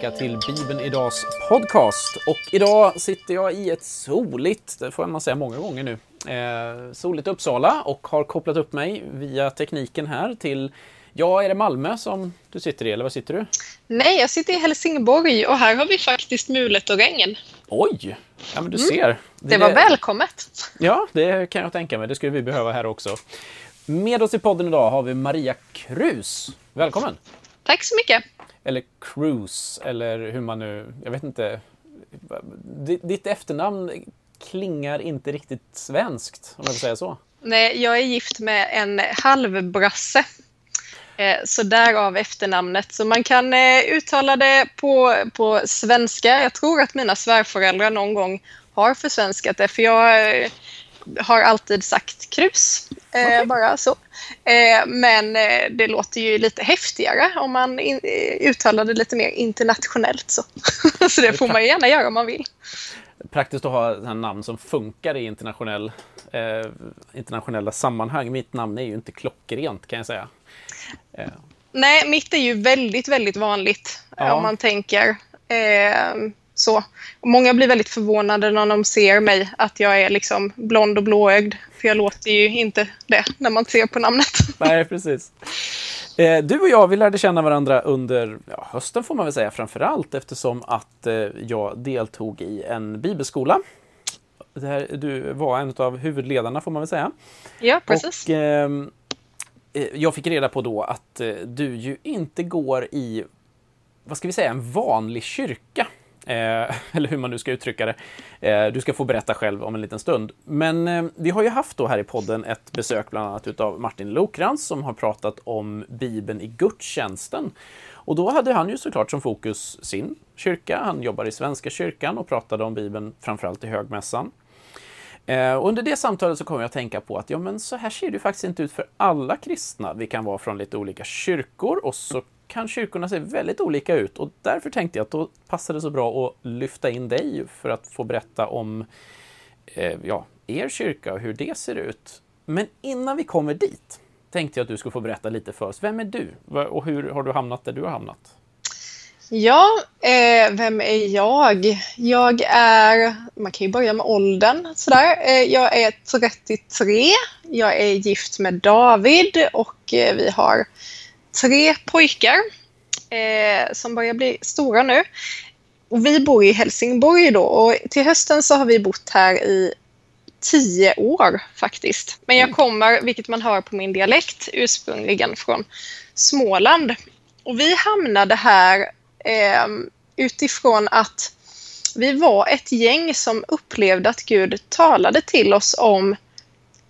tillbaka till Bibeln Idags podcast. Och idag sitter jag i ett soligt, det får man säga många gånger nu, eh, soligt Uppsala och har kopplat upp mig via tekniken här till Ja, är det Malmö som du sitter i, eller var sitter du? Nej, jag sitter i Helsingborg och här har vi faktiskt mulet och regn. Oj! Ja, men du mm. ser. Det, det var välkommet. Ja, det kan jag tänka mig. Det skulle vi behöva här också. Med oss i podden idag har vi Maria Krus. Välkommen! Tack så mycket! Eller Cruise, eller hur man nu... Jag vet inte. Ditt efternamn klingar inte riktigt svenskt, om jag får säga så. Nej, jag är gift med en halvbrasse. Eh, så därav efternamnet. Så man kan eh, uttala det på, på svenska. Jag tror att mina svärföräldrar någon gång har försvenskat det, för jag eh, har alltid sagt krus, okay. eh, bara så. Eh, men eh, det låter ju lite häftigare om man in, eh, uttalar det lite mer internationellt. Så, så det får man gärna göra om man vill. Praktiskt att ha namn som funkar i internationell, eh, internationella sammanhang. Mitt namn är ju inte klockrent kan jag säga. Nej, mitt är ju väldigt, väldigt vanligt ja. om man tänker. Så. Och många blir väldigt förvånade när de ser mig, att jag är liksom blond och blåögd. För jag låter ju inte det när man ser på namnet. Nej, precis. Eh, du och jag, vi lärde känna varandra under ja, hösten får man väl säga framför allt eftersom att eh, jag deltog i en bibelskola. Här, du var en av huvudledarna får man väl säga. Ja, precis. Och, ehm, eh, jag fick reda på då att eh, du ju inte går i, vad ska vi säga, en vanlig kyrka. Eh, eller hur man nu ska uttrycka det. Eh, du ska få berätta själv om en liten stund. Men eh, vi har ju haft då här i podden ett besök bland annat utav Martin Lokrans som har pratat om Bibeln i gudstjänsten. Och då hade han ju såklart som fokus sin kyrka. Han jobbar i Svenska kyrkan och pratade om Bibeln framförallt i högmässan. Eh, och under det samtalet så kom jag att tänka på att ja, men så här ser det faktiskt inte ut för alla kristna. Vi kan vara från lite olika kyrkor och så kan kyrkorna se väldigt olika ut och därför tänkte jag att då passar det så bra att lyfta in dig för att få berätta om eh, ja, er kyrka och hur det ser ut. Men innan vi kommer dit tänkte jag att du skulle få berätta lite för oss. Vem är du och hur har du hamnat där du har hamnat? Ja, eh, vem är jag? Jag är, man kan ju börja med åldern sådär. Eh, jag är 33, jag är gift med David och eh, vi har tre pojkar eh, som börjar bli stora nu. Och vi bor i Helsingborg då och till hösten så har vi bott här i tio år faktiskt. Men jag mm. kommer, vilket man hör på min dialekt, ursprungligen från Småland. Och vi hamnade här eh, utifrån att vi var ett gäng som upplevde att Gud talade till oss om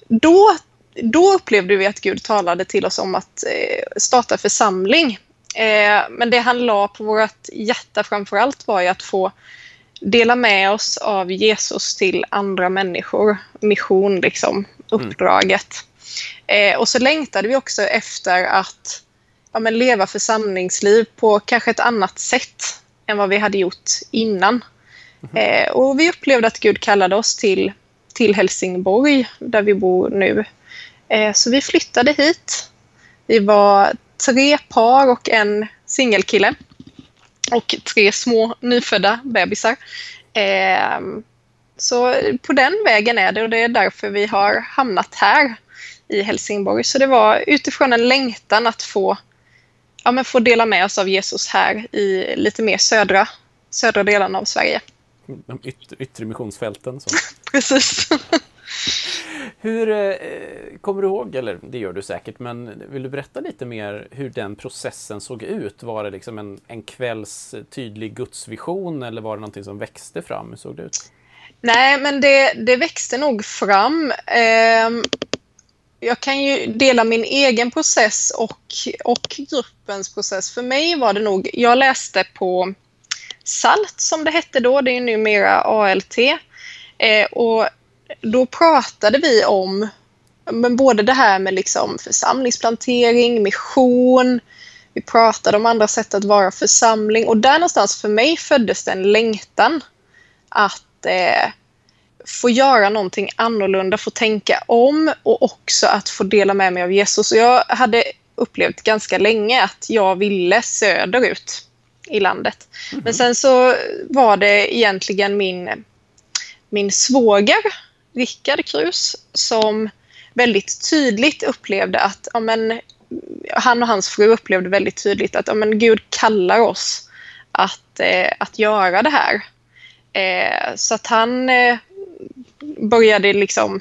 då då upplevde vi att Gud talade till oss om att eh, starta församling. Eh, men det han la på vårt hjärta framför allt var ju att få dela med oss av Jesus till andra människor. Mission, liksom, uppdraget. Mm. Och så längtade vi också efter att ja, men leva församlingsliv på kanske ett annat sätt än vad vi hade gjort innan. Mm. och vi upplevde att Gud kallade oss till, till Helsingborg, där vi bor nu. Eh, så vi flyttade hit. Vi var tre par och en singelkille. Och tre små nyfödda bebisar. Eh, så på den vägen är det och det är därför vi har hamnat här i Helsingborg. Så det var utifrån en längtan att få, ja, men få dela med oss av Jesus här i lite mer södra, södra delarna av Sverige. De yttre, yttre missionsfälten. Så. Precis. Hur eh, kommer du ihåg, eller det gör du säkert, men vill du berätta lite mer hur den processen såg ut? Var det liksom en, en kvälls tydlig gudsvision eller var det någonting som växte fram? Hur såg det ut? Nej, men det, det växte nog fram. Eh, jag kan ju dela min egen process och, och gruppens process. För mig var det nog, jag läste på SALT som det hette då, det är numera ALT. Eh, och då pratade vi om men både det här med liksom församlingsplantering, mission, vi pratade om andra sätt att vara församling och där någonstans för mig föddes det en längtan att eh, få göra någonting annorlunda, få tänka om och också att få dela med mig av Jesus. Och jag hade upplevt ganska länge att jag ville söderut. i landet. Mm -hmm. Men sen så var det egentligen min, min svåger, Rickard Krus, som väldigt tydligt upplevde att ja, men, han och hans fru upplevde väldigt tydligt att ja, men, Gud kallar oss att, eh, att göra det här. Eh, så att han eh, började liksom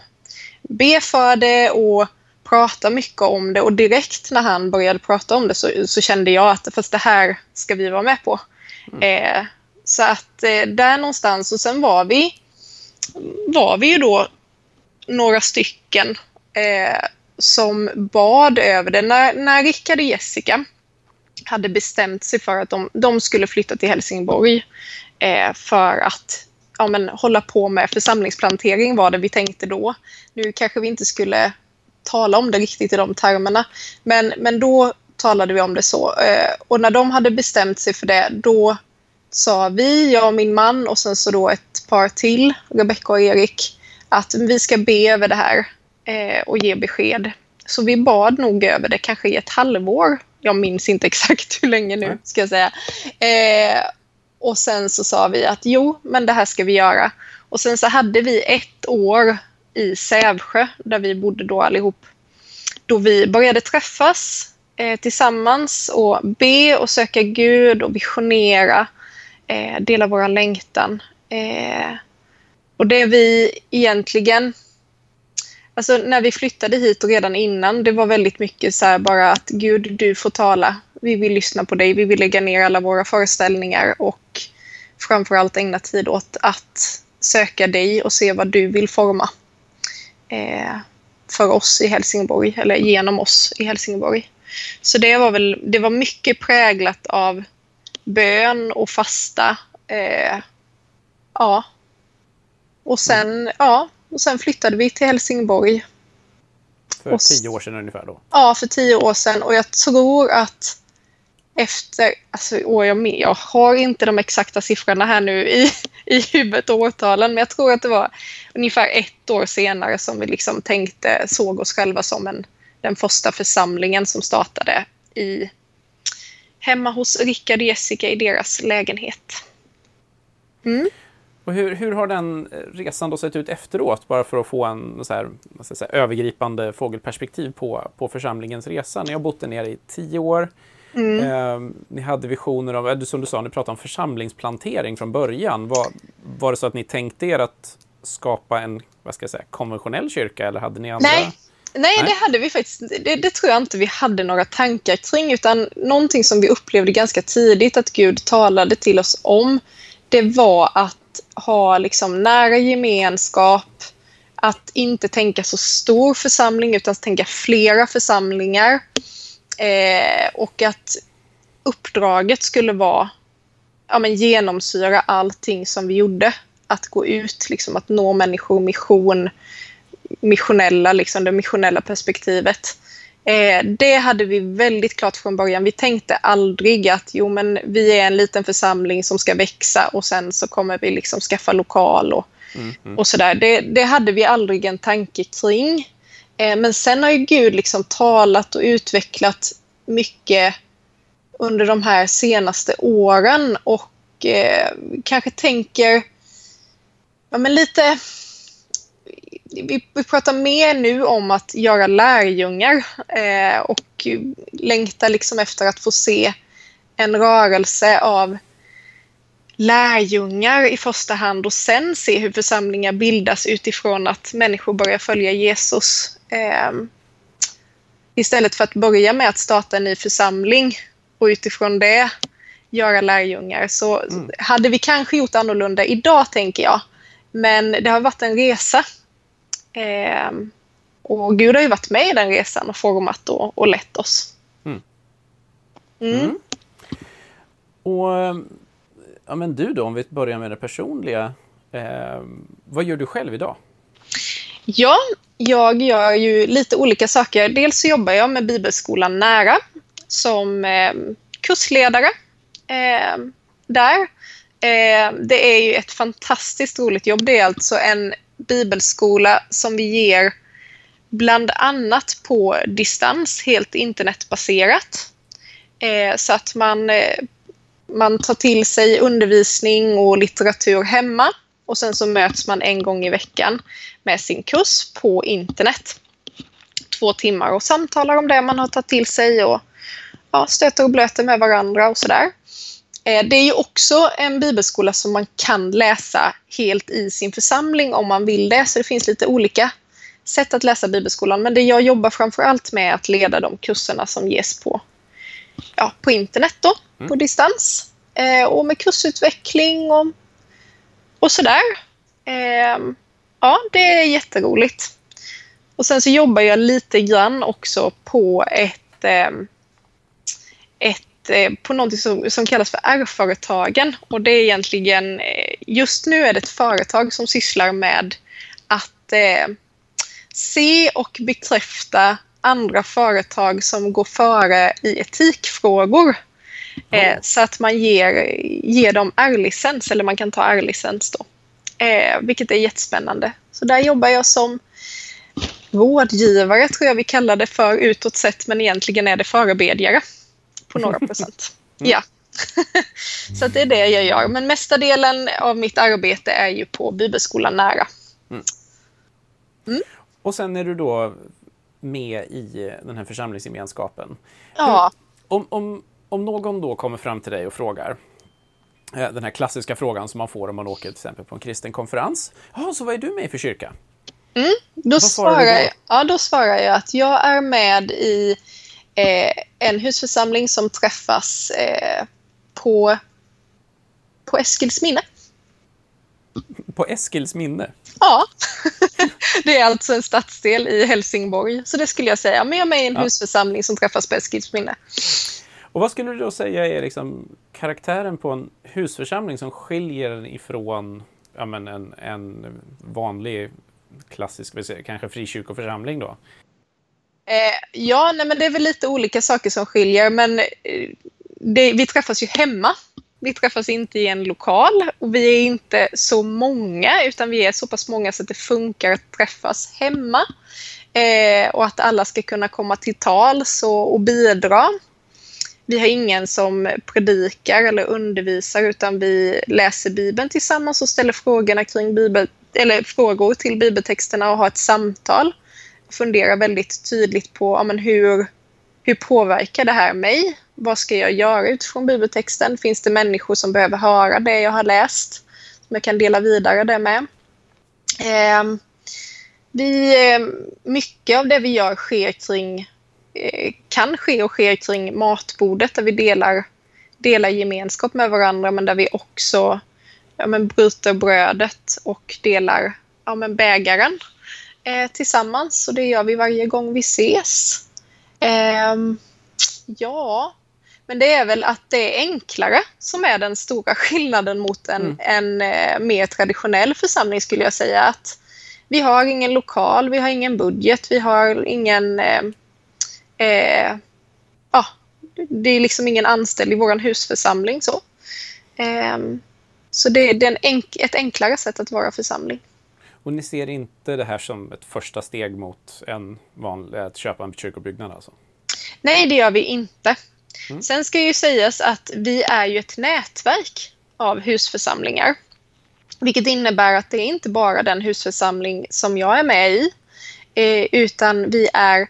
be för det och prata mycket om det och direkt när han började prata om det så, så kände jag att fast det här ska vi vara med på. Mm. Eh, så att eh, där någonstans och sen var vi var vi ju då några stycken eh, som bad över det. När, när Rickard och Jessica hade bestämt sig för att de, de skulle flytta till Helsingborg eh, för att ja, men, hålla på med församlingsplantering var det vi tänkte då. Nu kanske vi inte skulle tala om det riktigt i de termerna, men, men då talade vi om det så. Eh, och när de hade bestämt sig för det, då sa vi, jag och min man och sen så då ett par till, Rebecca och Erik, att vi ska be över det här eh, och ge besked. Så vi bad nog över det kanske i ett halvår. Jag minns inte exakt hur länge nu, ska jag säga. Eh, och sen så sa vi att jo, men det här ska vi göra. Och sen så hade vi ett år i Sävsjö, där vi bodde då allihop, då vi började träffas eh, tillsammans och be och söka Gud och visionera, eh, dela våra längtan. Eh, och det vi egentligen Alltså när vi flyttade hit och redan innan, det var väldigt mycket så bara att Gud, du får tala. Vi vill lyssna på dig, vi vill lägga ner alla våra föreställningar och framförallt ägna tid åt att söka dig och se vad du vill forma eh, för oss i Helsingborg, eller genom oss i Helsingborg. Så det var väl, det var mycket präglat av bön och fasta. Eh, ja. Och sen, ja, och sen flyttade vi till Helsingborg. För och, tio år sedan ungefär då? Ja, för tio år sedan. Och jag tror att efter, alltså, år jag, med, jag har inte de exakta siffrorna här nu i, i huvudet och årtalen, men jag tror att det var ungefär ett år senare som vi liksom tänkte, såg oss själva som en, den första församlingen som startade i, hemma hos Rickard och Jessica i deras lägenhet. Mm. Och hur, hur har den resan då sett ut efteråt? Bara för att få en så här, säga, övergripande fågelperspektiv på, på församlingens resa. Ni har bott där nere i tio år. Mm. Eh, ni hade visioner om, eh, som du sa, ni pratade om församlingsplantering från början. Var, var det så att ni tänkte er att skapa en vad ska jag säga, konventionell kyrka eller hade ni andra? Nej, Nej, det hade vi faktiskt det, det, tror jag inte vi hade några tankar kring utan någonting som vi upplevde ganska tidigt att Gud talade till oss om det var att ha liksom nära gemenskap, att inte tänka så stor församling utan tänka flera församlingar. Eh, och att uppdraget skulle vara ja, men genomsyra allting som vi gjorde. Att gå ut, liksom, att nå människor, mission, missionella, liksom, det missionella perspektivet. Eh, det hade vi väldigt klart från början. Vi tänkte aldrig att jo, men vi är en liten församling som ska växa och sen så kommer vi liksom skaffa lokal och, mm, mm. och sådär. Det, det, hade vi aldrig en tanke kring. Eh, men sen har ju Gud liksom talat och utvecklat mycket under de här senaste åren och eh, kanske tänker ja, men lite vi, vi pratar mer nu om att göra lärjungar eh, och längtar liksom efter att få se en rörelse av lärjungar i första hand och sen se hur församlingar bildas utifrån att människor börjar följa Jesus. Eh, istället för att börja med att starta en ny församling och utifrån det göra lärjungar så mm. hade vi kanske gjort annorlunda idag tänker jag. Men det har varit en resa Eh, och Gud har ju varit med i den resan och format och, och lett oss. Mm. Mm. Mm. Och ja, men du då, om vi börjar med det personliga. Eh, vad gör du själv idag? Ja, jag gör ju lite olika saker. Dels så jobbar jag med Bibelskolan nära som eh, kursledare eh, där. Eh, det är ju ett fantastiskt roligt jobb. Det är alltså en bibelskola som vi ger bland annat på distans, helt internetbaserat. Eh, så att man eh, man tar till sig undervisning och litteratur hemma och sen så möts man en gång i veckan med sin kurs på internet. Två timmar och samtalar om det man har tagit till sig och ja, stöter och blöter med varandra och sådär. Eh, det är ju också en bibelskola som man kan läsa helt i sin församling om man vill det, så det finns lite olika sätt att läsa bibelskolan. Men det jag jobbar framför allt med är att leda de kurserna som ges på, ja, på internet då, mm. på distans. Eh, och med kursutveckling och, och sådär. Eh, ja, det är jätteroligt. Och sen så jobbar jag lite grann också på ett, eh, ett på något som, som kallas för R-företagen. Och det är egentligen, eh, just nu är det ett företag som sysslar med att eh, se och bekräfta andra företag som går före i etikfrågor. Eh, så att man ger, ger dem R-licens, eller man kan ta R-licens då. Eh, vilket är jättespännande. Så där jobbar jag som rådgivare, tror jag vi kallar det för utåt sett, men egentligen är det förebedjare på några procent. Mm. Ja. så det är det jag gör. Men mesta delen av mitt arbete är ju på Bibelskolan nära. Mm. Mm. Och sen är du då med i den här församlingsgemenskapen. Ja. om, om, om någon då kommer fram till dig och frågar eh, den här klassiska frågan som man får om man åker till exempel på en kristen konferens. Ja, så vad är du med i för kyrka? Mm, då, svarar jag, ja, då svarar jag att jag är med i en husförsamling som träffas eh, på, på Eskils minne. På Eskils minne? Ja, det är alltså en stadsdel i Helsingborg. Så det skulle jag säga. Men jag är med i en ja. husförsamling som träffas på Eskils minne. Och vad skulle du då säga är liksom karaktären på en husförsamling som skiljer den ifrån ja, men en, en vanlig klassisk, kanske frikyrkoförsamling då? Eh, ja, nej, men det är väl lite olika saker som skiljer, men eh, det, vi träffas ju hemma. Vi träffas inte i en lokal och vi är inte så många utan vi är så pass många så att det funkar att träffas hemma. Eh, och att alla ska kunna komma till tals och, och bidra. Vi har ingen som predikar eller undervisar utan vi läser Bibeln tillsammans och ställer frågorna kring Bibel, eller frågor till bibeltexterna och har ett samtal fundera väldigt tydligt på ja, men hur, hur påverkar det här mig? Vad ska jag göra utifrån bibeltexten? Finns det människor som behöver höra det jag har läst? Som jag kan dela vidare det med. Eh, vi, ehm, mycket av det vi gör sker kring, eh, kan ske och sker kring matbordet där vi delar, delar gemenskap med varandra men där vi också ja, men bryter brödet och delar ja, men bägaren eh, tillsammans. Och det gör vi varje gång vi ses. Eh, ja, men det är väl att det är enklare som är den stora skillnaden mot en, mm. en eh, mer traditionell församling skulle jag säga. Att vi har ingen lokal, vi har ingen budget, vi har ingen... Eh, eh, ja, det är liksom ingen anställd i vår husförsamling. så. Ehm, så det är en ett enklare sätt att vara församling. Och ni ser inte det här som ett första steg mot en vanlig, att köpa en kyrkobyggnad? Alltså? Nej, det gör vi inte. Mm. Sen ska ju sägas att vi är ju ett nätverk av husförsamlingar. Vilket innebär att det är inte bara den husförsamling som jag är med i, eh, utan vi är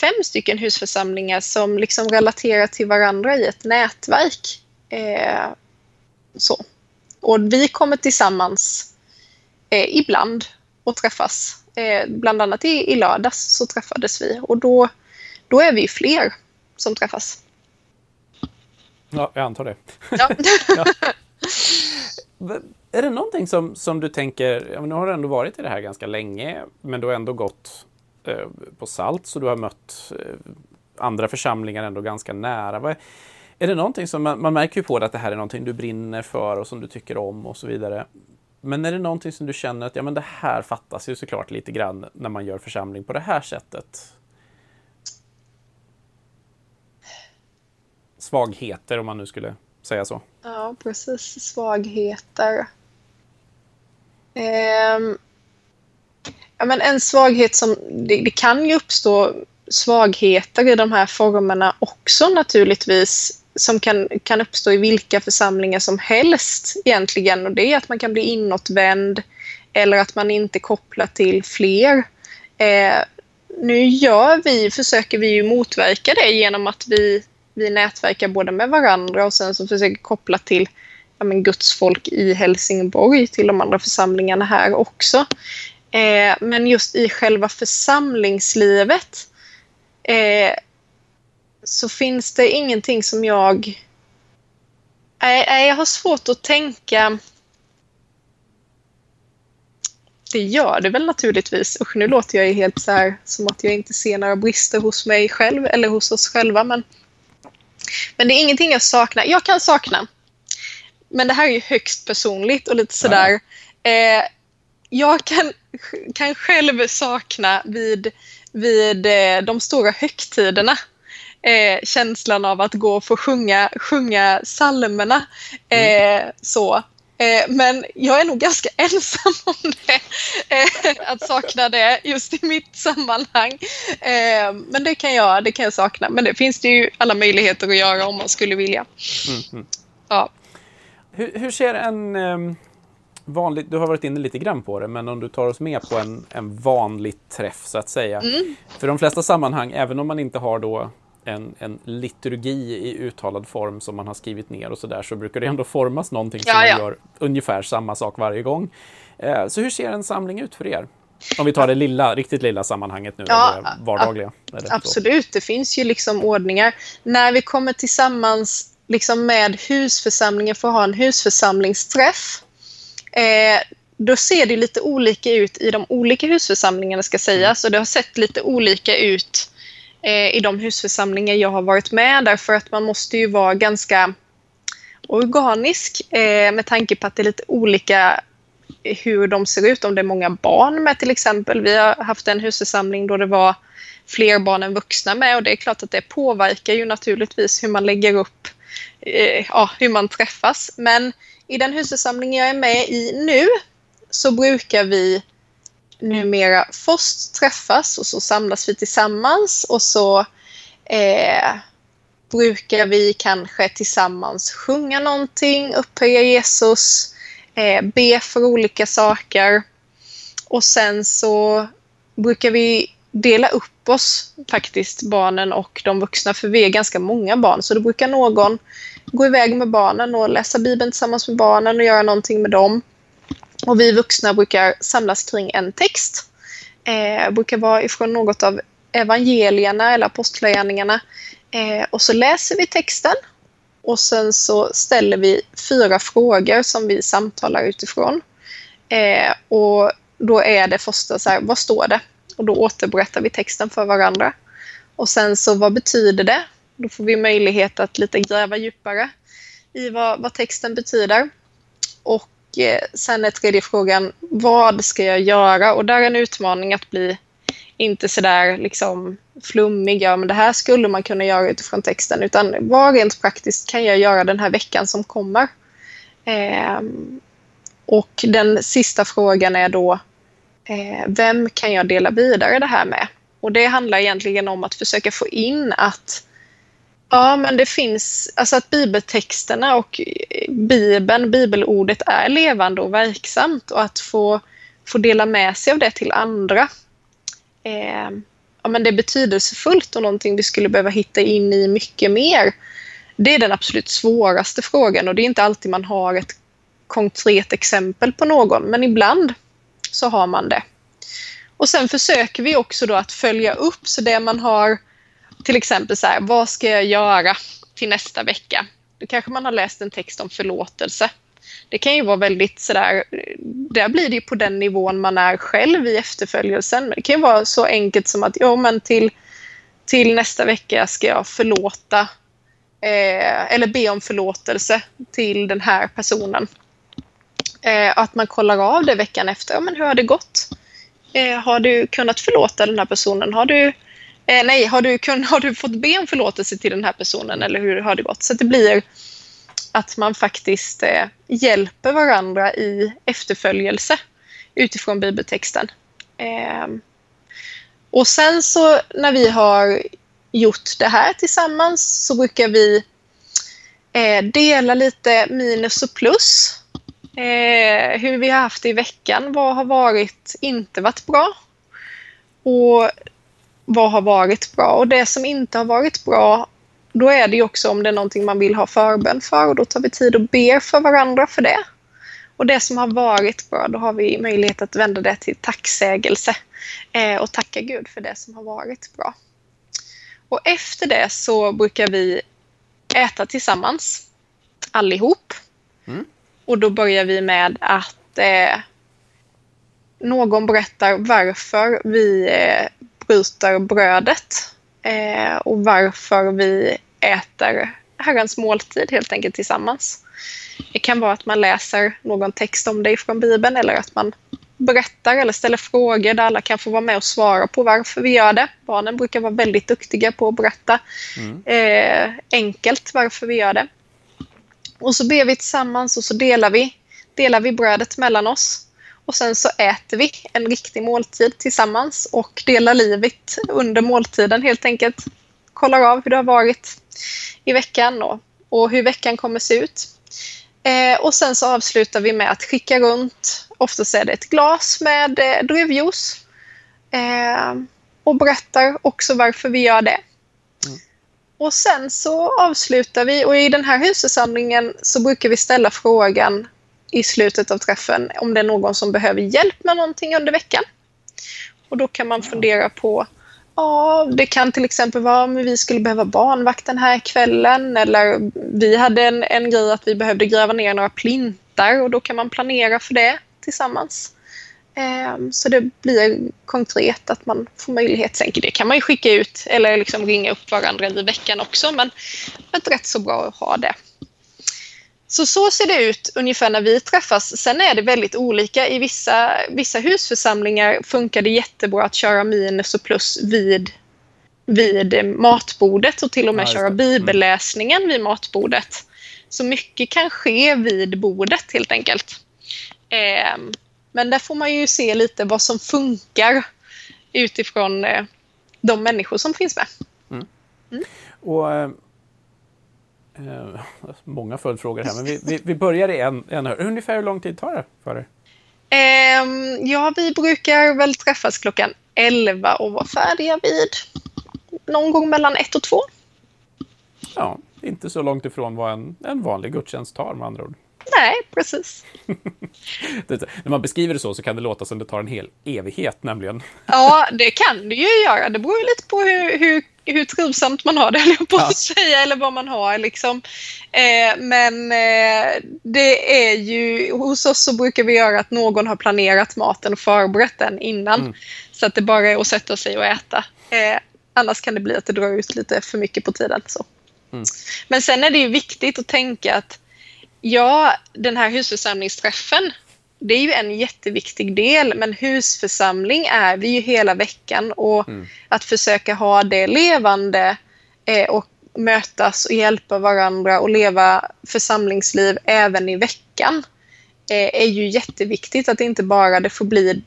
fem stycken husförsamlingar som liksom relaterar till varandra i ett nätverk. Eh, så. Och vi kommer tillsammans eh, ibland och träffas. Eh, bland annat i, i lördags så träffades vi och då, då är vi fler som träffas. Ja, jag antar det. Ja. ja. Är det någonting som, som du tänker, ja, nu har du ändå varit i det här ganska länge, men du har ändå gått eh, på SALT, så du har mött eh, andra församlingar ändå ganska nära. Vad, är det någonting som man, man märker ju på dig att det här är någonting du brinner för och som du tycker om och så vidare. Men är det någonting som du känner att ja, men det här fattas ju såklart lite grann när man gör församling på det här sättet? Svagheter om man nu skulle säga så. Ja, precis. Svagheter. Um, ja, men en svaghet som... Det, det kan ju uppstå svagheter i de här formerna också naturligtvis som kan, kan uppstå i vilka församlingar som helst egentligen. Och det är att man kan bli inåtvänd eller att man inte kopplar till fler. Eh, nu gör vi, försöker vi ju motverka det genom att vi, vi nätverkar både med varandra och sen så försöker koppla till ja, men Guds folk i Helsingborg, till de andra församlingarna här också. Eh, men just i själva församlingslivet eh, så finns det ingenting som jag... Nej, jag har svårt att tänka... Det gör det väl naturligtvis. Usch, nu låter jag ju helt så här som att jag inte ser några brister hos mig själv eller hos oss själva. Men, men det är ingenting jag saknar. Jag kan sakna. Men det här är ju högst personligt och lite sådär. Ja. Eh, jag kan, kan själv sakna vid, vid eh, de stora högtiderna eh, känslan av att gå och få sjunga, sjunga psalmerna. Eh, mm. så. Eh, men jag är nog ganska ensam om det. Eh, att sakna det just i mitt sammanhang. Eh, men det kan, jag, det kan jag sakna. Men det finns det ju alla möjligheter att göra om man skulle vilja. Mm, mm. Ja. Hur, hur, ser en um, vanlig, du har varit inne lite grann på det, men om du tar oss med på en, en vanlig träff så att säga. Mm. För de flesta sammanhang, även om man inte har då en, en liturgi i uttalad form som man har skrivit ner och sådär så brukar det ändå formas någonting som ja, man gör ungefär samma sak varje gång. Eh, så hur ser en samling ut för er? Om vi tar det lilla, riktigt lilla sammanhanget nu, ja, det vardagliga. Det absolut, det finns ju liksom ordningar. När vi kommer tillsammans liksom med husförsamlingen för att ha en husförsamlingsträff, eh, då ser det lite olika ut i de olika husförsamlingarna ska sägas. Mm. Och det har sett lite olika ut Eh, i de husförsamlingar jag har varit med därför att man måste ju vara ganska organisk eh, med tanke på att det är lite olika hur de ser ut, om det är många barn med till exempel. Vi har haft en husförsamling då det var fler barn än vuxna med och det är klart att det påverkar ju naturligtvis hur man lägger upp, eh, ja, hur man träffas. Men i den husförsamling jag är med i nu så brukar vi numera först träffas och så samlas vi tillsammans och så eh, brukar vi kanske tillsammans sjunga någonting, upphöja Jesus, eh, be för olika saker. Och sen så brukar vi dela upp oss, faktiskt, barnen och de vuxna, för vi är ganska många barn. Så då brukar någon gå iväg med barnen och läsa Bibeln tillsammans med barnen och göra någonting med dem. Och vi vuxna brukar samlas kring en text. Eh, brukar vara ifrån något av evangelierna eller apostlagärningarna. Eh, och så läser vi texten och sen så ställer vi fyra frågor som vi samtalar utifrån. Eh, och då är det första så här, vad står det? Och då återberättar vi texten för varandra. Och sen så, vad betyder det? Då får vi möjlighet att lite gräva djupare i vad, vad texten betyder. Och Eh, sen är tredje frågan, vad ska jag göra? Och där är en utmaning att bli inte sådär liksom flummig, ja men det här skulle man kunna göra utifrån texten, utan vad rent praktiskt kan jag göra den här veckan som kommer? Eh, och den sista frågan är då, eh, vem kan jag dela vidare det här med? Och det handlar egentligen om att försöka få in att Ja, men det finns, alltså att bibeltexterna och bibeln, bibelordet är levande och verksamt och att få, få dela med sig av det till andra. Eh, ja, men det är betydelsefullt och någonting vi skulle behöva hitta in i mycket mer. Det är den absolut svåraste frågan och det är inte alltid man har ett konkret exempel på någon, men ibland så har man det. Och sen försöker vi också då att följa upp, så det man har till exempel så här, vad ska jag göra till nästa vecka? Då kanske man har läst en text om förlåtelse. Det kan ju vara väldigt sådär, där blir det ju på den nivån man är själv i efterföljelsen. Men det kan ju vara så enkelt som att, ja men till, till nästa vecka ska jag förlåta eh, eller be om förlåtelse till den här personen. Eh, att man kollar av det veckan efter, ja, men hur har det gått? Eh, har du kunnat förlåta den här personen? Har du Eh, nej, har du, kun, har du fått be om förlåtelse till den här personen eller hur har det gått? Så det blir att man faktiskt eh, hjälper varandra i efterföljelse utifrån bibeltexten. Eh, och sen så när vi har gjort det här tillsammans så brukar vi Eh, dela lite minus och plus. Eh, hur vi har haft det i veckan. Vad har varit, inte varit bra? Och vad har varit bra? Och det som inte har varit bra, då är det ju också om det är någonting man vill ha förbön för och då tar vi tid och ber för varandra för det. Och det som har varit bra, då har vi möjlighet att vända det till tacksägelse eh, och tacka Gud för det som har varit bra. Och efter det så brukar vi äta tillsammans, allihop. Mm. Och då börjar vi med att eh, någon berättar varför vi eh, bryter brödet eh, och varför vi äter Herrens måltid helt enkelt tillsammans. Det kan vara att man läser någon text om det från Bibeln eller att man berättar eller ställer frågor där alla kan få vara med och svara på varför vi gör det. Barnen brukar vara väldigt duktiga på att berätta mm. eh, enkelt varför vi gör det. Och så ber vi tillsammans och så delar vi, delar vi brödet mellan oss. Och sen så äter vi en riktig måltid tillsammans och delar livet under måltiden helt enkelt. Kollar av hur det har varit i veckan och, och hur veckan kommer se ut. Eh, och sen så avslutar vi med att skicka runt, oftast är det ett glas med eh, druvjuice. Eh, och berättar också varför vi gör det. Mm. Och sen så avslutar vi och i den här husförsamlingen så brukar vi ställa frågan i slutet av träffen om det är någon som behöver hjälp med någonting under veckan. Och då kan man fundera på Ja, det kan till exempel vara om vi skulle behöva barnvakt den här kvällen eller vi hade en, en grej att vi behövde gräva ner några plintar och då kan man planera för det tillsammans. Um, så det blir konkret att man får möjlighet. Sen det kan man ju skicka ut eller liksom ringa upp varandra i veckan också men det är rätt så bra att ha det. Så så ser det ut ungefär när vi träffas. Sen är det väldigt olika. I vissa, vissa husförsamlingar funkar det jättebra att köra minus och plus vid, vid matbordet och till och med ja, köra bibelläsningen vid matbordet. Så mycket kan ske vid bordet helt enkelt. Eh, men där får man ju se lite vad som funkar utifrån eh, de människor som finns med. Mm. Mm. Och eh, många följdfrågor här, men vi, vi, vi börjar i en, en. Ungefär hur lång tid tar det för er? Eh, ja, vi brukar väl träffas klockan 11 och vara färdiga vid någon gång mellan ett och två. Ja, inte så långt ifrån vad en, en vanlig gudstjänst tar med andra ord. Nej, precis. när man beskriver det så, så kan det låta som det tar en hel evighet nämligen. ja, det kan det ju göra. Det beror lite på hur, hur hur trivsamt man har det, jag på att säga, eller vad man har. Liksom. Eh, men eh, det är ju, hos oss så brukar vi göra att någon har planerat maten och förberett den innan. Mm. Så att det bara är att sätta sig och äta. Eh, annars kan det bli att det drar ut lite för mycket på tiden. Så. Mm. Men sen är det ju viktigt att tänka att ja, den här husförsamlingsträffen det är ju en jätteviktig del, men husförsamling är vi ju hela veckan och mm. att försöka ha det levande eh, och mötas och hjälpa varandra och leva församlingsliv även i veckan eh, är ju jätteviktigt. Att inte bara det får bli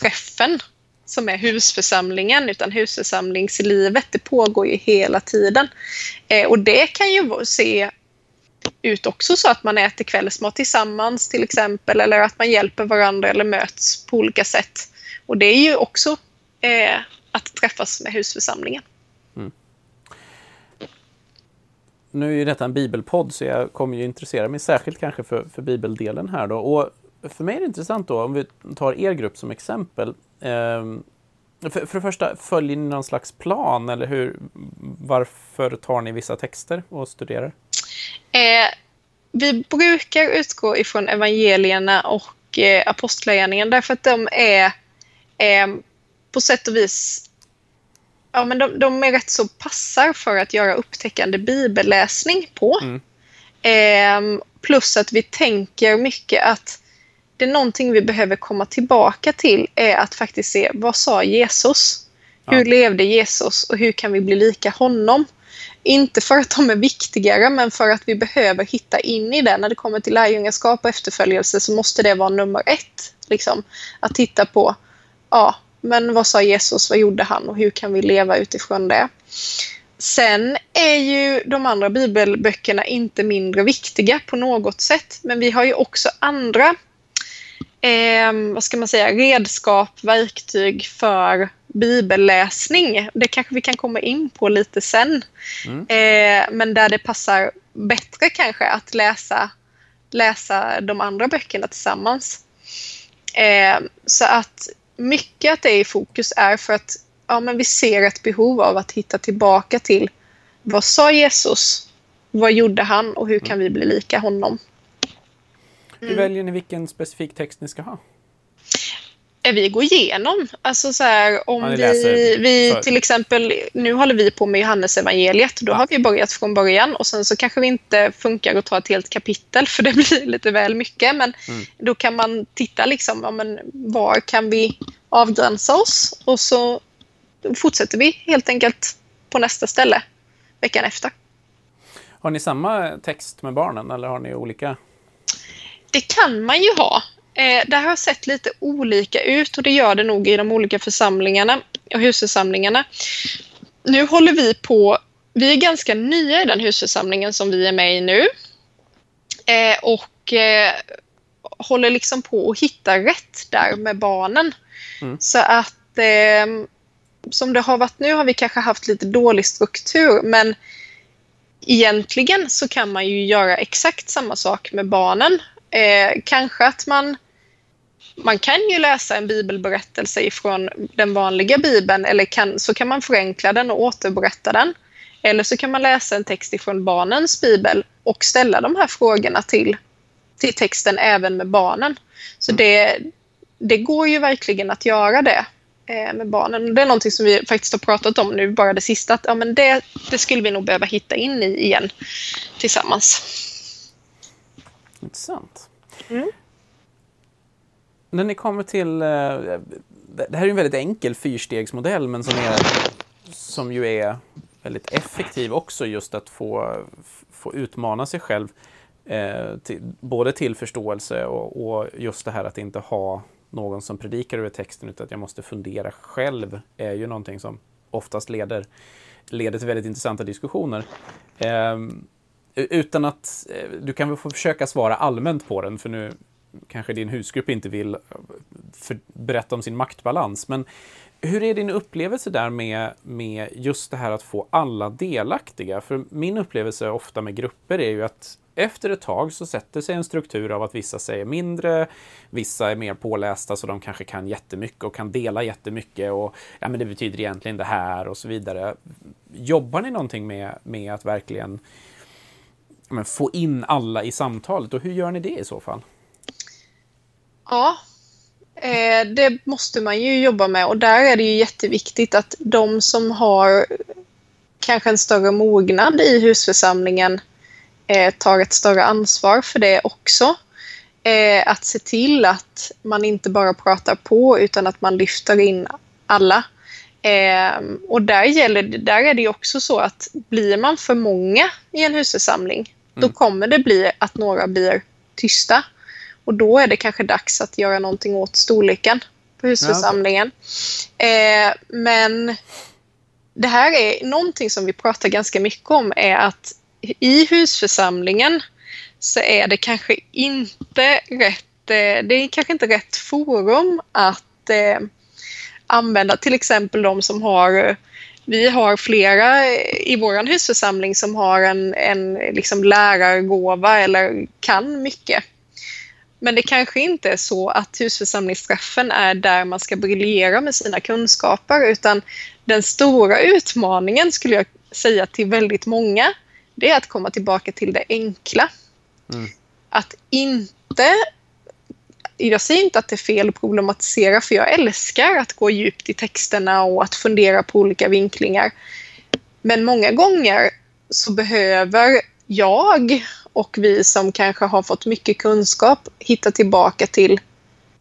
träffen som är husförsamlingen, utan husförsamlingslivet det pågår ju hela tiden. Eh, och det kan ju se ut också så att man äter kvällsmat tillsammans till exempel eller att man hjälper varandra eller möts på olika sätt. Och det är ju också eh, att träffas med husförsamlingen. Mm. Nu är ju detta en bibelpodd så jag kommer ju intressera mig särskilt kanske för, för bibeldelen här då. Och för mig är det intressant då om vi tar er grupp som exempel. Ehm, för, för det första, följer ni någon slags plan eller hur, varför tar ni vissa texter och studerar? Eh, vi brukar utgå ifrån evangelierna och eh, apostlagärningarna därför att de är eh, på sätt och vis Ja, men de, de, är rätt så passar för att göra upptäckande bibelläsning på. Mm. Eh, plus att vi tänker mycket att det är någonting vi behöver komma tillbaka till är att faktiskt se vad sa Jesus? Hur ja. levde Jesus och hur kan vi bli lika honom? Inte för att de är viktigare, men för att vi behöver hitta in i det. När det kommer till lärjungaskap och efterföljelse så måste det vara nummer ett. Liksom. Att titta på, ja, men vad sa Jesus, vad gjorde han och hur kan vi leva utifrån det? Sen är ju de andra bibelböckerna inte mindre viktiga på något sätt, men vi har ju också andra eh, vad ska man säga, redskap, verktyg för bibelläsning. Det kanske vi kan komma in på lite sen. Mm. Eh, men där det passar bättre kanske att läsa, läsa de andra böckerna tillsammans. Eh, så att mycket att det är i fokus är för att ja, men vi ser ett behov av att hitta tillbaka till vad sa Jesus? Vad gjorde han och hur kan vi bli lika honom? Hur mm. väljer ni vilken specifik text ni ska ha? Vi går igenom. Alltså så här, om ja, vi, vi till exempel, nu håller vi på med Johannes evangeliet. Då ja. har vi börjat från början och sen så kanske vi inte funkar att ta ett helt kapitel för det blir lite väl mycket. Men mm. då kan man titta liksom, ja, men var kan vi avgränsa oss? Och så fortsätter vi helt enkelt på nästa ställe veckan efter. Har ni samma text med barnen eller har ni olika? Det kan man ju ha. Eh, det har sett lite olika ut och det gör det nog i de olika församlingarna och husförsamlingarna. Nu håller vi på, vi är ganska nya i den husförsamlingen som vi är med i nu. Eh, och eh, håller liksom på att hitta rätt där med barnen. Mm. Så att eh, som det har varit nu har vi kanske haft lite dålig struktur men egentligen så kan man ju göra exakt samma sak med barnen. Eh, kanske att man man kan ju läsa en bibelberättelse ifrån den vanliga bibeln eller kan, så kan man förenkla den och återberätta den. Eller så kan man läsa en text ifrån barnens bibel och ställa de här frågorna till, till texten även med barnen. Så det, det går ju verkligen att göra det eh, med barnen. Det är någonting som vi faktiskt har pratat om nu, bara det sista, att ja, men det, det skulle vi nog behöva hitta in i igen tillsammans. Intressant. Mm. När ni kommer till... Eh, det här är en väldigt enkel fyrstegsmodell men som, är, som ju är väldigt effektiv också just att få, få utmana sig själv. Eh, till, både till förståelse och, och, just det här att inte ha någon som predikar över texten utan att jag måste fundera själv är ju någonting som oftast leder, leder till väldigt intressanta diskussioner. Eh, Eh, utan att, eh, du kan väl få försöka svara allmänt på den för nu kanske din husgrupp inte vill eh, för, berätta om sin maktbalans. Men hur är din upplevelse där med, med just det här att få alla delaktiga? För min upplevelse ofta med grupper är ju att efter ett tag så sätter sig en struktur av att vissa säger mindre, vissa är mer pålästa så de kanske kan jättemycket och kan dela jättemycket och ja, men det betyder egentligen det här och så vidare. Jobbar ni någonting med, med att verkligen men, få in alla i samtalet och hur gör ni det i så fall? Ja, eh, det måste man ju jobba med och där är det ju jätteviktigt att de som har kanske en större mognad i husförsamlingen eh, tar ett större ansvar för det också. Eh, att se till att man inte bara pratar på utan att man lyfter in alla. Eh, och där, gäller, där är det också så att blir man för många i en husförsamling då kommer det bli att några blir tysta. Och då är det kanske dags att göra någonting åt storleken på husförsamlingen. Ja. Eh, men det här är någonting som vi pratar ganska mycket om är att i husförsamlingen så är det kanske inte rätt, eh, det är kanske inte rätt forum att eh, använda till exempel de som har vi har flera i vår husförsamling som har en, en liksom lärargåva eller kan mycket. Men det kanske inte är så att husförsamlingsträffen är där man ska briljera med sina kunskaper utan den stora utmaningen skulle jag säga till väldigt många det är att komma tillbaka till det enkla. Mm. Att inte jag säger inte att det är fel att problematisera för jag älskar att gå djupt i texterna och att fundera på olika vinklingar. Men många gånger så behöver jag och vi som kanske har fått mycket kunskap hittar tillbaka till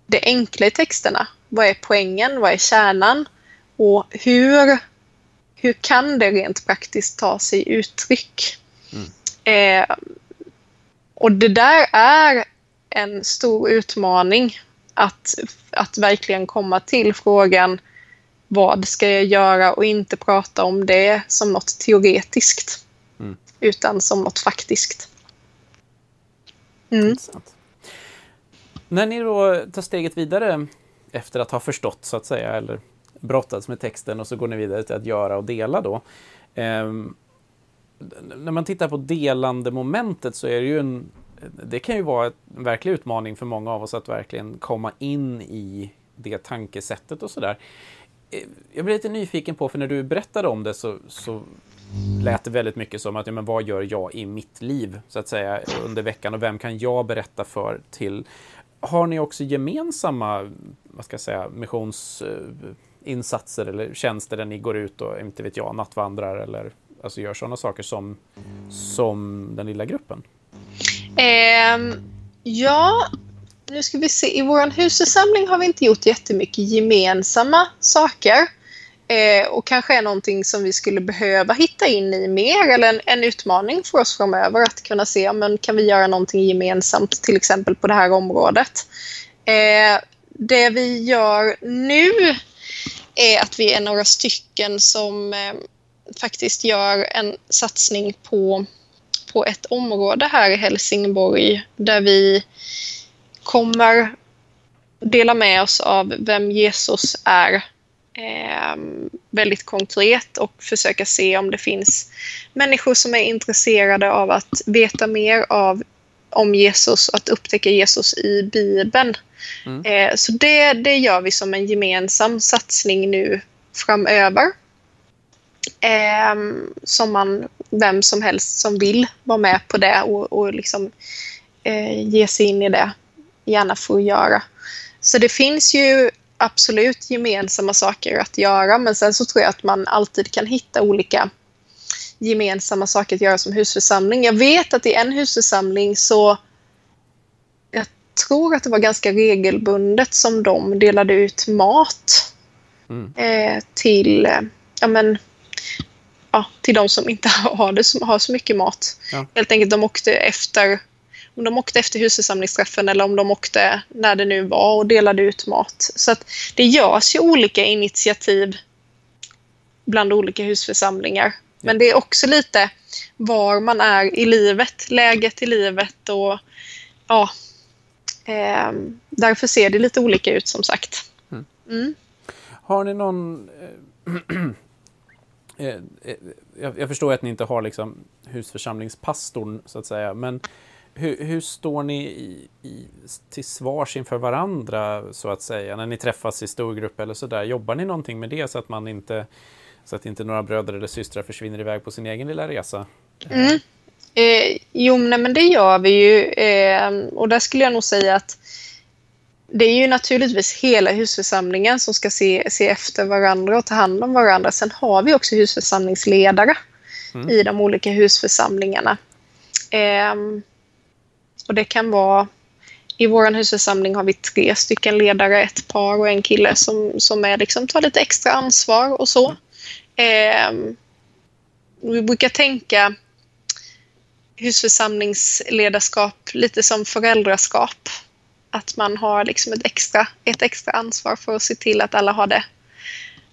det enkla i texterna. Vad är poängen? Vad är kärnan? Och hur, hur kan det rent praktiskt ta sig uttryck? Mm. Eh, och det där är en stor utmaning att, att verkligen komma till frågan vad ska jag göra och inte prata om det som något teoretiskt. Mm. Utan som något faktiskt. Mm. När ni då tar steget vidare efter att ha förstått så att säga, eller brottats med texten och så går ni vidare till att göra och dela då. Eh, när man tittar på delande momentet så är det ju en det kan ju vara en verklig utmaning för många av oss att verkligen komma in i det tankesättet och sådär. Eh, jag blir lite nyfiken på, för när du berättade om det så, så lät det väldigt mycket som att, ja, men vad gör jag i mitt liv, så att säga, under veckan och vem kan jag berätta för till? Har ni också gemensamma, vad ska jag säga, missionsinsatser eh, eller tjänster där ni går ut och, inte vet jag, nattvandrar eller alltså gör sådana saker som, som den lilla gruppen? Eh, ja, nu ska vi se. I vår husförsamling har vi inte gjort jättemycket gemensamma saker. Eh, och kanske är någonting som vi skulle behöva hitta in i mer eller en, en utmaning för oss framöver att kunna se men kan vi göra någonting gemensamt till exempel på det här området. Eh, det vi gör nu är att vi är några stycken som eh, faktiskt gör en satsning på, på ett område här i Helsingborg där vi kommer dela med oss av vem Jesus är eh, väldigt konkret och försöka se om det finns människor som är intresserade av att veta mer av, om Jesus och att upptäcka Jesus i Bibeln. Mm. Eh, så det, det gör vi som en gemensam satsning nu framöver. Eh, som man, vem som helst som vill vara med på det och, och liksom, eh, ge sig in i det gärna får göra. Så det finns ju absolut gemensamma saker att göra men sen så tror jag att man alltid kan hitta olika gemensamma saker att göra som husförsamling. Jag vet att i en husförsamling så jag tror att det var ganska regelbundet som de delade ut mat mm. eh, till, eh, ja, men, ja, till de som inte har, det, som har så mycket mat. Ja. Helt enkelt de åkte efter om de åkte efter husförsamlingsträffen eller om de åkte när det nu var och delade ut mat. Så att det görs ju olika initiativ bland olika husförsamlingar. Ja. Men det är också lite var man är i livet, läget i livet och ja, eh, därför ser det lite olika ut som sagt. Mm. Mm. Har ni någon Eh, eh, jag, förstår att ni inte har liksom husförsamlingspastorn så att säga, men hur, hur står ni i, i, till svars inför varandra så att säga när ni träffas i storgrupp eller sådär? Jobbar ni någonting med det så att man inte så att inte några bröder eller systrar försvinner iväg på sin egen lilla resa? Mm. Eh, jo, nej, men det gör vi ju. Eh, och där skulle jag nog säga att det är ju naturligtvis hela husförsamlingen som ska se, se efter varandra och ta hand om varandra. Sen har vi också husförsamlingsledare mm. i de olika husförsamlingarna. Eh, och det kan vara i vår husförsamling har vi tre stycken ledare, ett par och en kille som, som är liksom, tar lite extra ansvar och så. Eh, vi brukar tänka husförsamlingsledarskap lite som föräldraskap. Att man har liksom ett, extra, ett extra ansvar för att se till att alla har det,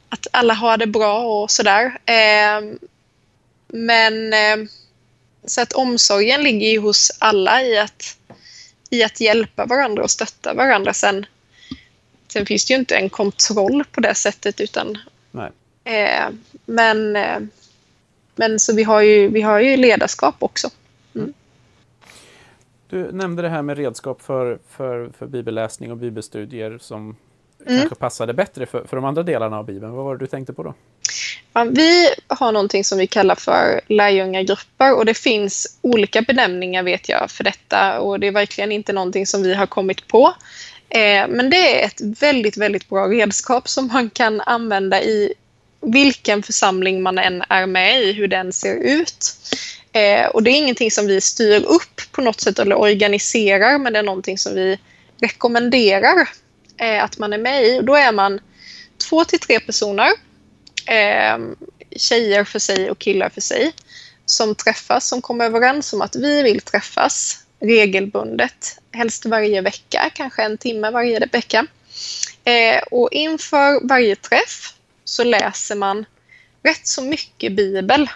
att alla har det bra och sådär. Eh, men eh, så att omsorgen ligger ju hos alla i att, i att hjälpa varandra och stötta varandra. Sen, sen finns det ju inte en kontroll på det sättet utan eh, men, eh, men så vi har ju, vi har ju ledarskap också. Du nämnde det här med redskap för, för, för bibelläsning och bibelstudier som mm. kanske passade bättre för, för de andra delarna av Bibeln. Vad var det du tänkte på då? Ja, vi har någonting som vi kallar för lärjungagrupper och det finns olika benämningar vet jag för detta och det är verkligen inte någonting som vi har kommit på. Eh, men det är ett väldigt, väldigt bra redskap som man kan använda i vilken församling man än är med i, hur den ser ut. Eh, och det är ingenting som vi styr upp på något sätt eller organiserar men det är någonting som vi rekommenderar eh, att man är med i. Och då är man två till tre personer eh, tjejer för sig och killar för sig som träffas, som kommer överens om att vi vill träffas regelbundet, helst varje vecka, kanske en timme varje vecka. Eh, och inför varje träff så läser man rätt så mycket bibel.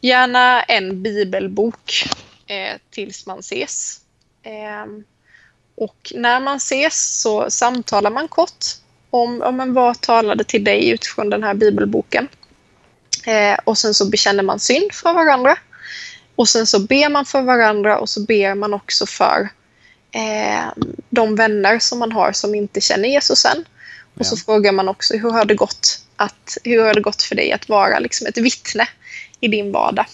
Gärna en bibelbok eh, tills man ses. Eh, och när man ses så samtalar man kort om, om vad talade till dig utifrån den här bibelboken. Eh, och sen så bekänner man synd för varandra. Och sen så ber man för varandra och så ber man också för eh, de vänner som man har som inte känner Jesus än. Och ja. så frågar man också hur har det gått, att, hur har det gått för dig att vara liksom ett vittne i din vardag.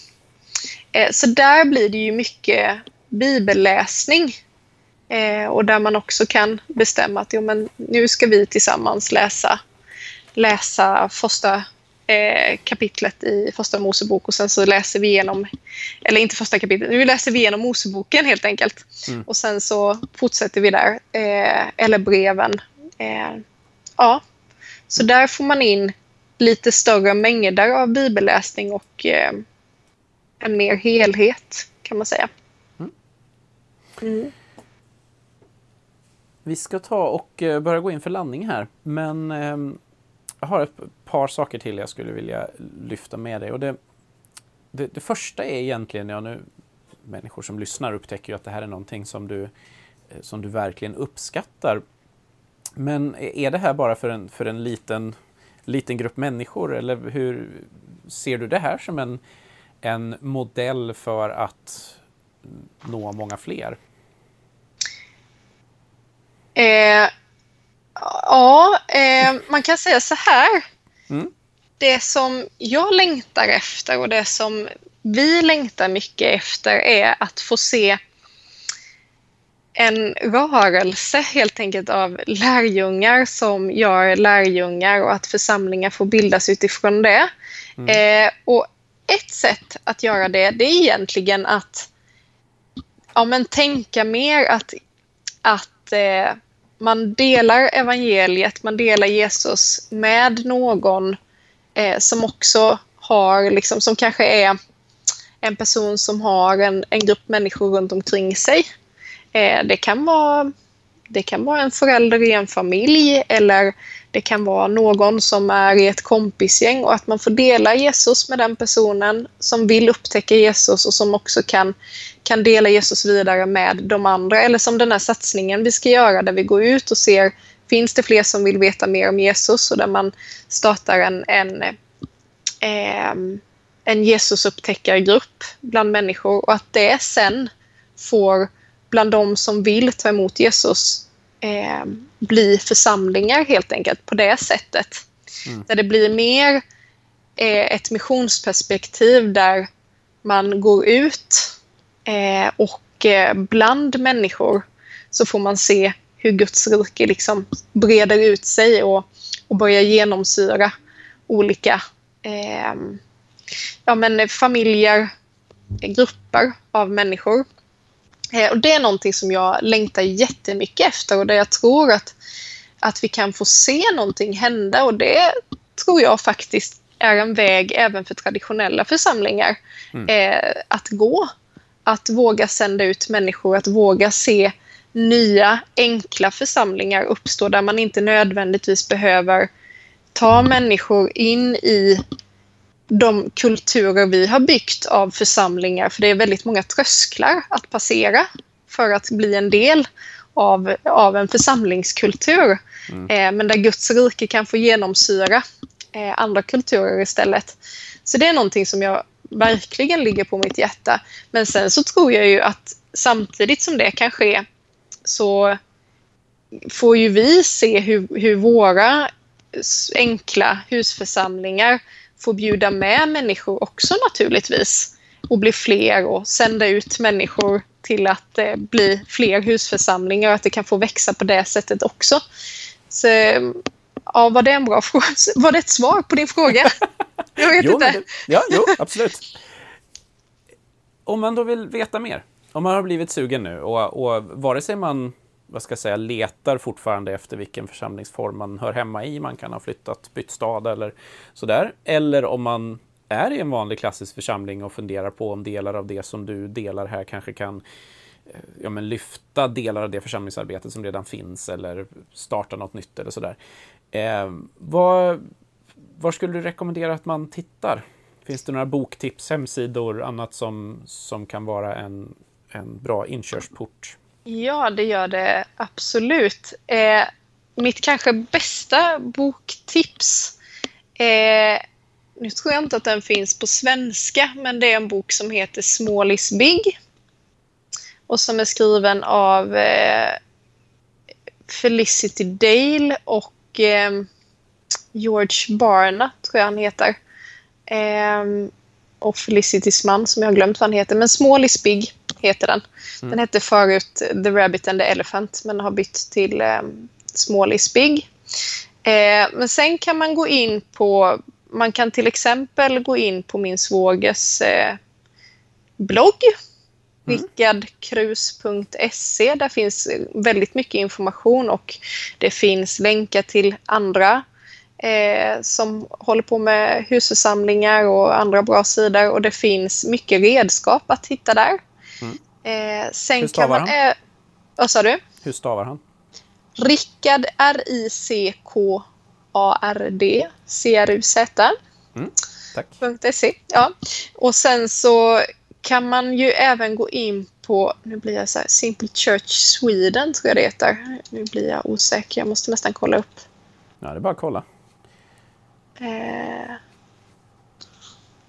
Eh, så där blir det ju mycket bibelläsning. Eh, och där man också kan bestämma att jo, men nu ska vi tillsammans läsa, läsa första eh, kapitlet i första Mosebok och sen så läser vi igenom, eller inte första kapitlet, nu läser vi igenom Moseboken helt enkelt. Mm. Och sen så fortsätter vi där, eller breven. Ja, så där får man in lite större mängder av bibelläsning och eh, en mer helhet kan man säga. Mm. Mm. Vi ska ta och eh, börja gå in för landning här, men ehm, jag har ett par saker till jag skulle vilja lyfta med dig. Och det, det, det första är egentligen, ja nu människor som lyssnar upptäcker ju att det här är någonting som du, eh, som du verkligen uppskattar. Men är det här bara för en, för en liten, liten grupp människor eller hur ser du det här som en, en modell för att nå många fler? Eh, Ja, eh, man kan säga så här. Mm. Det som jag längtar efter och det som vi längtar mycket efter är att få se en rörelse helt enkelt av lärjungar som gör lärjungar och att församlingar får bildas utifrån det. Mm. Eh, och ett sätt att göra det, det är egentligen att ja, men tänka mer att, att eh, man delar evangeliet, man delar Jesus med någon eh, som också har, liksom, som kanske är en person som har en, en grupp människor runt omkring sig. Eh, det, kan vara, det kan vara en förälder i en familj eller det kan vara någon som är i ett kompisgäng och att man får dela Jesus med den personen som vill upptäcka Jesus och som också kan, kan dela Jesus vidare med de andra. Eller som den här satsningen vi ska göra där vi går ut och ser finns det fler som vill veta mer om Jesus och där man startar en, en, eh, en Jesusupptäckargrupp bland människor och att det sen får bland de som vill ta emot Jesus eh, bli församlingar helt enkelt på det sättet. Mm. Där det blir mer eh, ett missionsperspektiv där man går ut eh, och eh, bland människor så får man se hur Guds rike liksom breder ut sig och, och börjar genomsyra olika eh, ja, men familjer, grupper av människor. Eh, och det är någonting som jag längtar jättemycket efter och där jag tror att, att vi kan få se någonting hända och det tror jag faktiskt är en väg även för traditionella församlingar mm. eh, att gå. Att våga sända ut människor, att våga se nya enkla församlingar uppstå där man inte nödvändigtvis behöver ta människor in i de kulturer vi har byggt av församlingar, för det är väldigt många trösklar att passera för att bli en del av, av en församlingskultur. Mm. Eh, men där Guds rike kan få genomsyra eh, andra kulturer istället. Så det är någonting som jag verkligen ligger på mitt hjärta. Men sen så tror jag ju att samtidigt som det kan ske så får ju vi se hur, hur våra enkla husförsamlingar få bjuda med människor också naturligtvis och bli fler och sända ut människor till att eh, bli fler husförsamlingar och att det kan få växa på det sättet också. Så, ja, var det en bra fråga? Var det ett svar på din fråga? Jag vet jo, inte. Det, ja, jo, absolut. Om man då vill veta mer, om man har blivit sugen nu och, och vare sig man vad ska jag säga, letar fortfarande efter vilken församlingsform man hör hemma i. Man kan ha flyttat, bytt stad eller sådär. Eller om man är i en vanlig klassisk församling och funderar på om delar av det som du delar här kanske kan eh, ja, men lyfta delar av det församlingsarbete som redan finns eller starta något nytt eller sådär. Eh, var, var skulle du rekommendera att man tittar? Finns det några boktips, hemsidor, annat som, som kan vara en, en bra inkörsport? Ja, det gör det absolut. Eh, mitt kanske bästa boktips eh, nu tror jag inte att den finns på svenska, men det är en bok som heter Small is big. Och som är skriven av eh, Felicity Dale och eh, George Barna, tror jag han heter. Eh, och Felicitys man, som jag har glömt vad han heter. Men Small is big heter den. Mm. Den hette förut The Rabbit and the Elephant, men har bytt till eh, Small is big. Eh, men sen kan man gå in på man kan till exempel gå in på min svågers eh, blogg mm. rickardkrus.se. Där finns väldigt mycket information och det finns länkar till andra eh, som håller på med husförsamlingar och andra bra sidor och det finns mycket redskap att hitta där. Mm. Eh, sen Hur stavar kan man, han? Eh, vad sa du? Hur stavar han? Rickard R-I-C-K A-R-D C-R-U-Z. Mm, .se. Ja. Och sen så kan man ju även gå in på, nu blir jag så här, Simple Church Sweden tror jag det heter. Nu blir jag osäker, jag måste nästan kolla upp. Ja, det är bara att kolla. Eh,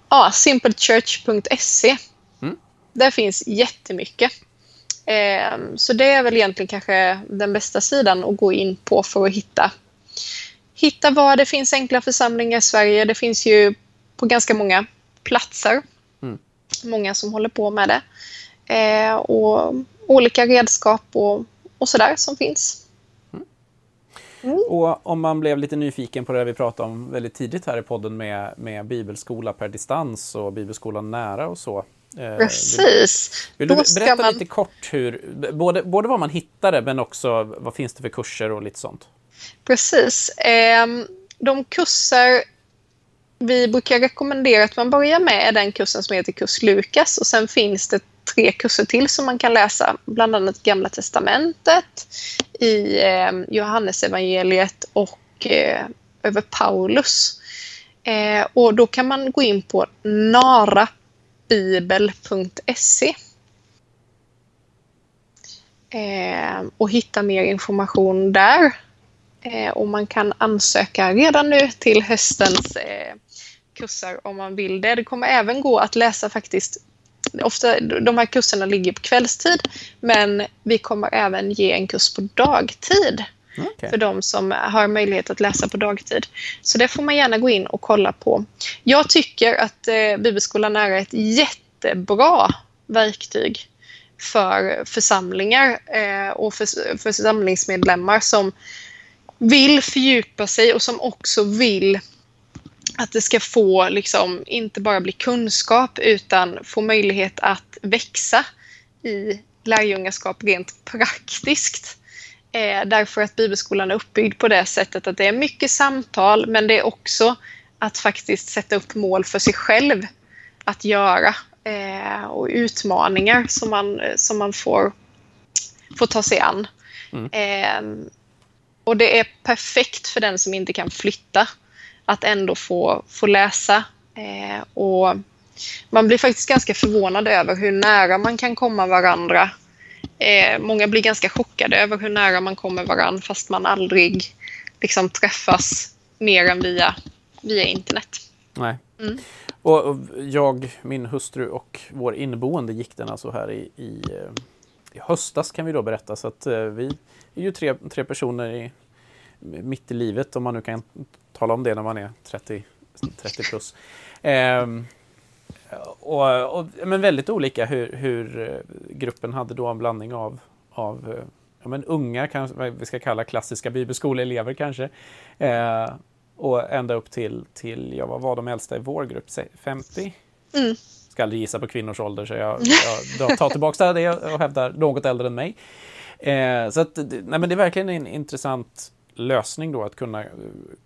ja, simplechurch.se. Där finns jättemycket. Eh, så det är väl egentligen kanske den bästa sidan att gå in på för att hitta hitta var det finns enkla församlingar i Sverige. Det finns ju på ganska många platser. Mm. Många som håller på med det. Eh, och olika redskap och, och sådär som finns. Mm. mm. Och om man blev lite nyfiken på det vi pratade om väldigt tidigt här i podden med, med bibelskola per distans och bibelskolan nära och så. Eh, Precis. Vill, du berätta man... lite kort hur, både, både vad man hittade men också vad finns det för kurser och lite sånt? Precis. Ehm, de kurser vi brukar rekommendera att man börjar med är den kursen som heter kurs Lukas och sen finns det tre kurser till som man kan läsa, bland annat Gamla Testamentet, i eh, Johannesevangeliet och eh, över Paulus. Eh, och då kan man gå in på narabibel.se eh, och hitta mer information där. Eh, och man kan ansöka redan nu till höstens eh, kurser om man vill det. Det kommer även gå att läsa faktiskt Ofta, de här kurserna ligger på kvällstid men vi kommer även ge en kurs på dagtid okay. för de som har möjlighet att läsa på dagtid. Så det får man gärna gå in och kolla på. Jag tycker att eh, Bibelskolan är ett jättebra verktyg för församlingar eh, och för, för församlingsmedlemmar som vill fördjupa sig och som också vill att det ska få, liksom, inte bara bli kunskap utan få möjlighet att växa i lärjungaskap rent praktiskt. Eh, därför att bibelskolan är uppbyggd på det sättet att det är mycket samtal men det är också att faktiskt sätta upp mål för sig själv att göra eh, och utmaningar som man, som man får, får ta sig an. Mm. Eh, och det är perfekt för den som inte kan flytta att ändå få, få läsa. Eh, och man blir faktiskt ganska förvånad över hur nära man kan komma varandra. Eh, många blir ganska chockade över hur nära man kommer varandra fast man aldrig liksom träffas mer än via, via internet. Nej. Mm. Och, jag, min hustru och vår inneboende gick den alltså här i, i, eh, i höstas kan vi då berätta. Så att eh, vi är ju tre, tre personer i, mitt i livet, om man nu kan tala om det när man är 30, 30 plus. Eh, och, och, men väldigt olika hur, hur, eh, gruppen hade då en blandning av, av eh, ja, men unga, kanske, vi ska kalla klassiska bibelskoleelever kanske. Eh, och ända upp till, till, ja vad var de äldsta i vår grupp? 50? Mm. Ska aldrig gissa på kvinnors ålder så jag, jag tar tillbaka det och hävdar något äldre än mig. Eh, så att, nej, men det är verkligen en intressant lösning då att kunna eh,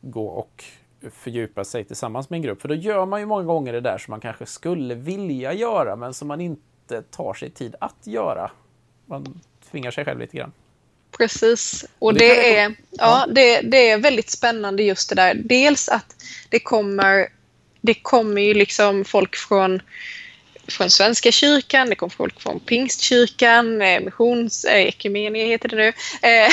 gå och fördjupa sig tillsammans med en grupp. För då gör man ju många gånger det där som man kanske skulle vilja göra men som man inte tar sig tid att göra. Man tvingar sig själv lite grann. Precis. Och det, är, ja, det, det är väldigt spännande just det där. Dels att det kommer, det kommer ju liksom folk från från Svenska kyrkan, det kom folk från Pingstkyrkan, eh, missions... Eh, ekumenia heter det nu. Eh,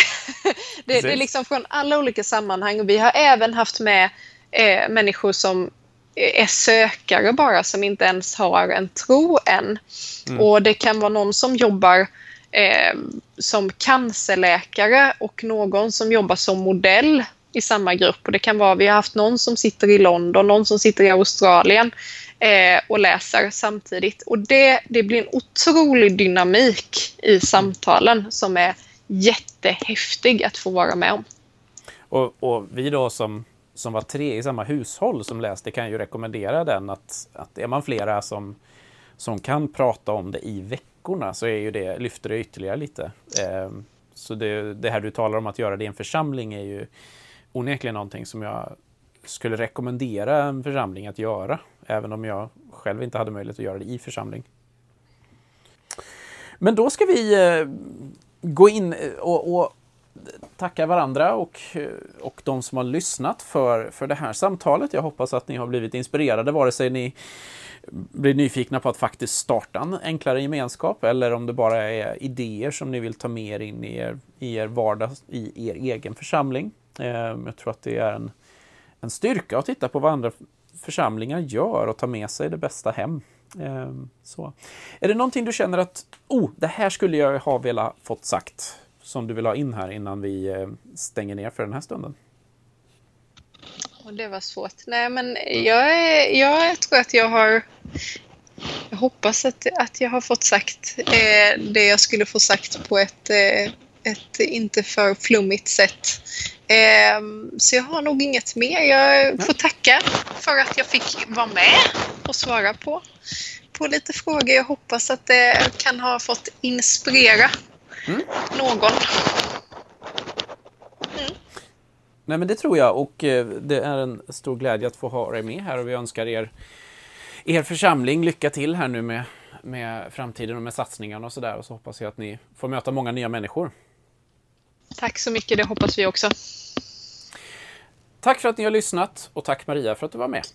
det, det, är liksom från alla olika sammanhang och vi har även haft med eh, människor som är sökare bara, som inte ens har en tro än. Mm. Och det kan vara någon som jobbar eh, som cancerläkare och någon som jobbar som modell i samma grupp. Och det kan vara, vi har haft någon som sitter i London, någon som sitter i Australien eh, och läser samtidigt. Och det, det blir en otrolig dynamik i samtalen som är jättehäftig att få vara med om. Och, och vi då som, som var tre i samma hushåll som läste kan ju rekommendera den att, att är man flera som, som kan prata om det i veckorna så är ju det, lyfter det ytterligare lite. Eh, så det, det här du talar om att göra det i en församling är ju onekligen någonting som jag skulle rekommendera en församling att göra. Även om jag själv inte hade möjlighet att göra det i församling. Men då ska vi eh, gå in eh, och, och tacka varandra och, och de som har lyssnat för, för det här samtalet. Jag hoppas att ni har blivit inspirerade, vare sig ni blir nyfikna på att faktiskt starta en enklare gemenskap eller om det bara är idéer som ni vill ta med er in i er, i er vardag i er egen församling. Ehm, jag tror att det är en, en styrka att titta på vad andra församlingar gör och ta med sig det bästa hem. Ehm, så. Är det någonting du känner att oh, det här skulle jag ha velat fått sagt som du vill ha in här innan vi eh, stänger ner för den här stunden? det var svårt. Nej, men jag, är, jag tror att jag har... Jag hoppas att, att jag har fått sagt eh, det jag skulle få sagt på ett, eh, ett inte för flummigt sätt. Eh, så jag har nog inget mer. Jag får tacka för att jag fick vara med och svara på, på lite frågor. Jag hoppas att det kan ha fått inspirera mm. någon. Mm. Nej, men det tror jag och eh, det är en stor glädje att få ha dig med här och vi önskar er, er församling lycka till här nu med, med framtiden och med satsningarna och sådär och så hoppas jag att ni får möta många nya människor. Tack så mycket, det hoppas vi också. Tack för att ni har lyssnat och tack Maria för att du var med.